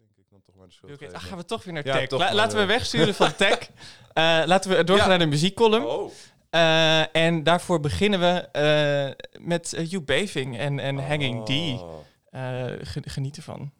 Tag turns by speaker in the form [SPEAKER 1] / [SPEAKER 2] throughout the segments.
[SPEAKER 1] denk ik dan toch maar de schuld geven.
[SPEAKER 2] dan gaan we toch weer naar
[SPEAKER 1] Ja,
[SPEAKER 2] tech. La- laten we wegsturen van tech. Eh, laten we doorgaan
[SPEAKER 1] Ja.
[SPEAKER 2] naar de muziekcolumn.
[SPEAKER 1] Oh.
[SPEAKER 2] Eh, en daarvoor beginnen we eh, met uh, Hugh Beving en, en Hanging D.
[SPEAKER 1] Oh.
[SPEAKER 2] Ge- geniet ervan.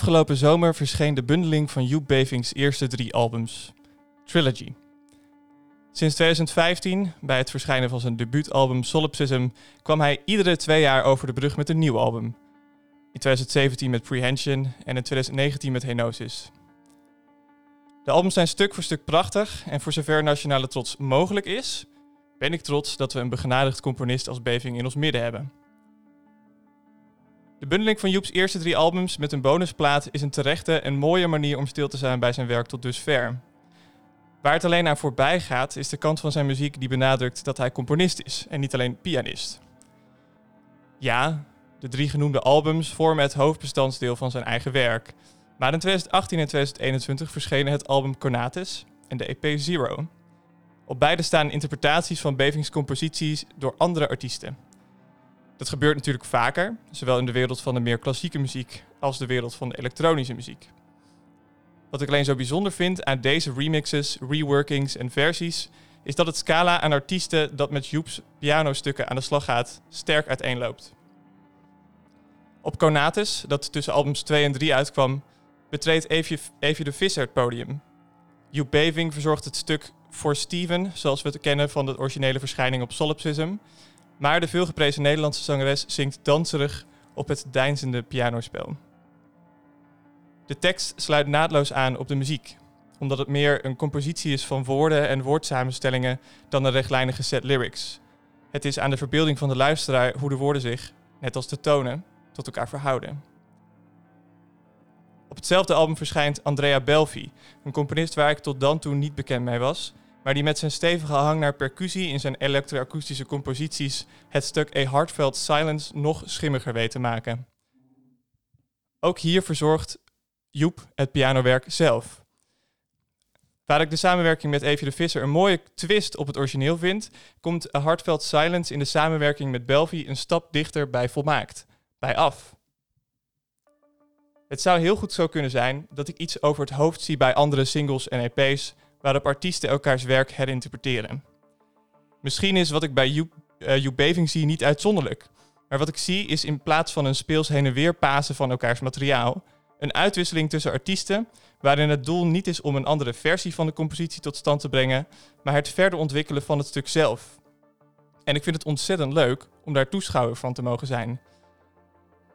[SPEAKER 2] Afgelopen zomer verscheen de bundeling van Hugh Beving's eerste drie albums, Trilogy. Sinds 2015, bij het verschijnen van zijn debuutalbum Solipsism, kwam hij iedere twee jaar over de brug met een nieuw album. In 2017 met Prehension en in 2019 met Henosis. De albums zijn stuk voor stuk prachtig en voor zover nationale trots mogelijk is, ben ik trots dat we een begenadigd componist als Beving in ons midden hebben. De bundeling van Joeps eerste drie albums met een bonusplaat is een terechte en mooie manier om stil te zijn bij zijn werk tot dusver. Waar het alleen aan voorbij gaat, is de kant van zijn muziek die benadrukt dat hij componist is en niet alleen pianist. Ja, de drie genoemde albums vormen het hoofdbestandsdeel van zijn eigen werk. Maar in 2018 en 2021 verschenen het album Conatus en de EP Zero. Op beide staan interpretaties van Bevings composities door andere artiesten. Dat gebeurt natuurlijk vaker, zowel in de wereld van de meer klassieke muziek als de wereld van de elektronische muziek. Wat ik alleen zo bijzonder vind aan deze remixes, reworkings en versies, is dat het scala aan artiesten dat met Joeps pianostukken aan de slag gaat, sterk uiteenloopt. Op Conatus, dat tussen albums 2 en 3 uitkwam, betreedt Evie, de Visser het podium. Hugh Beving verzorgt het stuk voor Steven, zoals we het kennen van de originele verschijning op Solipsism. Maar de veelgeprezen Nederlandse zangeres zingt danserig op het deinzende pianospel. De tekst sluit naadloos aan op de muziek, omdat het meer een compositie is van woorden en woordsamenstellingen dan een rechtlijnige set lyrics. Het is aan de verbeelding van de luisteraar hoe de woorden zich, net als de tonen, tot elkaar verhouden. Op hetzelfde album verschijnt Andrea Belfi, een componist waar ik tot dan toe niet bekend mee was, maar die met zijn stevige hang naar percussie in zijn elektroakoestische composities het stuk A Heartfelt Silence nog schimmiger weet te maken. Ook hier verzorgt Joep het pianowerk zelf. Waar ik de samenwerking met Evie de Visser een mooie twist op het origineel vind, komt A Heartfelt Silence in de samenwerking met Belvi een stap dichter bij volmaakt, bij af. Het zou heel goed zo kunnen zijn dat ik iets over het hoofd zie bij andere singles en EP's waarop artiesten elkaars werk herinterpreteren. Misschien is wat ik bij Joep, uh, Beving zie niet uitzonderlijk, maar wat ik zie is in plaats van een speels heen en weer pasen van elkaars materiaal, een uitwisseling tussen artiesten waarin het doel niet is om een andere versie van de compositie tot stand te brengen, maar het verder ontwikkelen van het stuk zelf. En ik vind het ontzettend leuk om daar toeschouwer van te mogen zijn.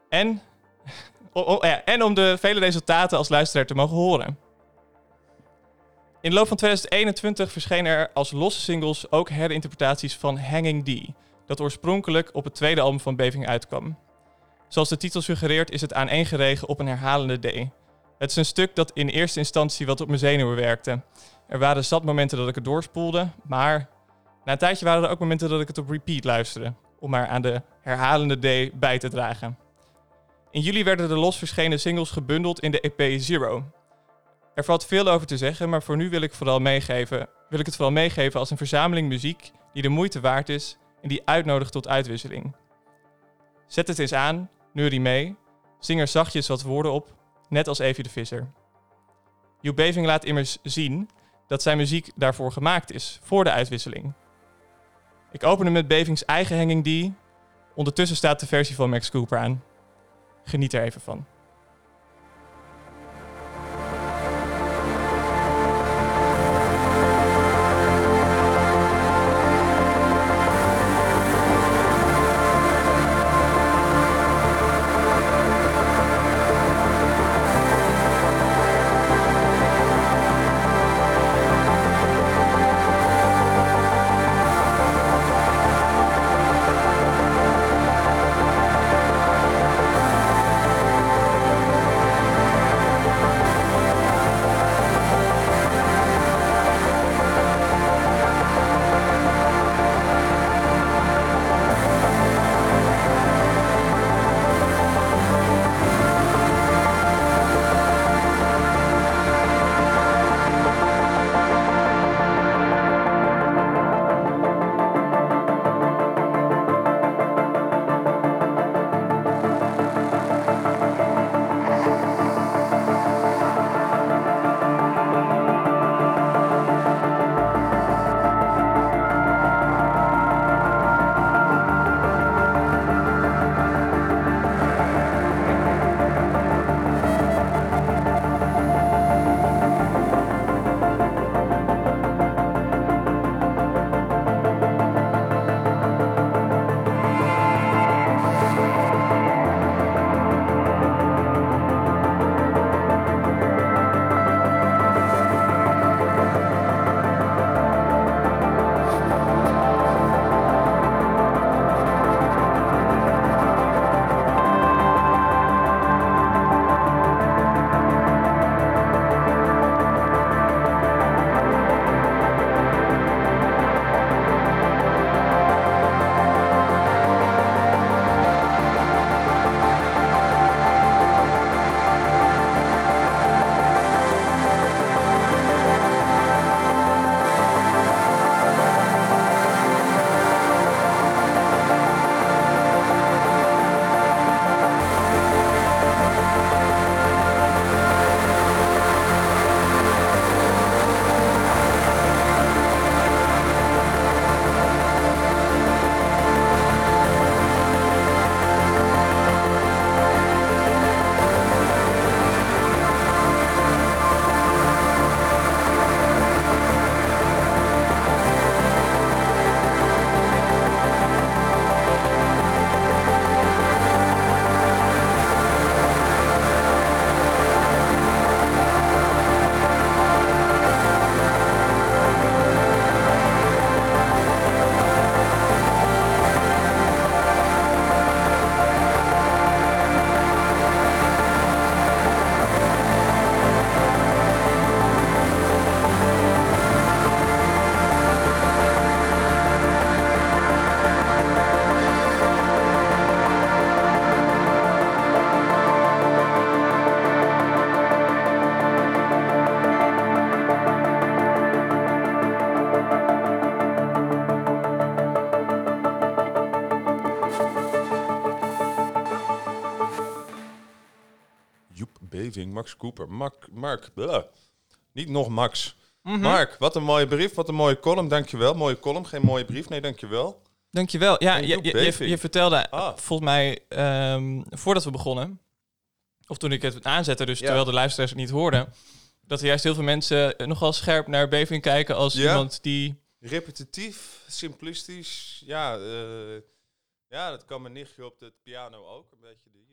[SPEAKER 2] En, oh, ja, en om de vele resultaten als luisteraar te mogen horen. In de loop van 2021 verschenen er als losse singles ook herinterpretaties van Hanging D, dat oorspronkelijk op het tweede album van Beving uitkwam. Zoals de titel suggereert is het aaneengeregen op een herhalende D. Het is een stuk dat in eerste instantie wat op mijn zenuwen werkte. Er waren zat momenten dat ik het doorspoelde, maar na een tijdje waren er ook momenten dat ik het op repeat luisterde, om maar aan de herhalende D bij te dragen. In juli werden de los verschenen singles gebundeld in de EP Zero, er valt veel over te zeggen, maar voor nu wil ik, vooral meegeven, wil ik het vooral meegeven als een verzameling muziek die de moeite waard is en die uitnodigt tot uitwisseling. Zet het eens aan, neurie mee, zing er zachtjes wat woorden op, net als Evie de Visser. Joep Beving laat immers zien dat zijn muziek daarvoor gemaakt is, voor de uitwisseling. Ik open hem met Bevings eigen hanging die. Ondertussen staat de versie van Max Cooper aan. Geniet er even van.
[SPEAKER 1] Max Cooper. Mark, Mark, blah. niet nog Max.
[SPEAKER 2] Mhm.
[SPEAKER 1] Mark, wat een mooie brief, wat een mooie column, dankjewel. Mooie column, geen mooie brief, nee, dankjewel.
[SPEAKER 2] Dankjewel. Ja, je, je, je,
[SPEAKER 1] Beving.
[SPEAKER 2] je vertelde
[SPEAKER 1] Ah.
[SPEAKER 2] volgens mij ehm, voordat we begonnen, of toen ik het aanzette, dus
[SPEAKER 1] Ja.
[SPEAKER 2] terwijl de luisteraars het niet hoorden, dat er juist heel veel mensen eh, nogal scherp naar Beving kijken als
[SPEAKER 1] Ja.
[SPEAKER 2] iemand die...
[SPEAKER 1] Repetitief, simplistisch, ja, eh, ja, dat kan mijn nichtje op de piano ook, een beetje die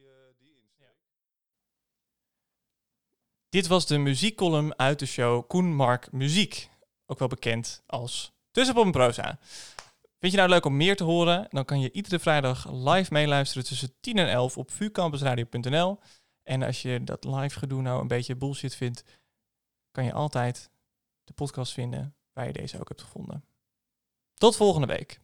[SPEAKER 2] Dit was de muziekcolumn uit de show Koen Mark Muziek, ook wel bekend als Tussenpop en Proza. Vind je nou leuk om meer te horen? Dan kan je iedere vrijdag live meeluisteren tussen 10 en 11 op vuurcampusradio.nl. En als je dat live gedoe nou een beetje bullshit vindt, kan je altijd de podcast vinden waar je deze ook hebt gevonden. Tot volgende week.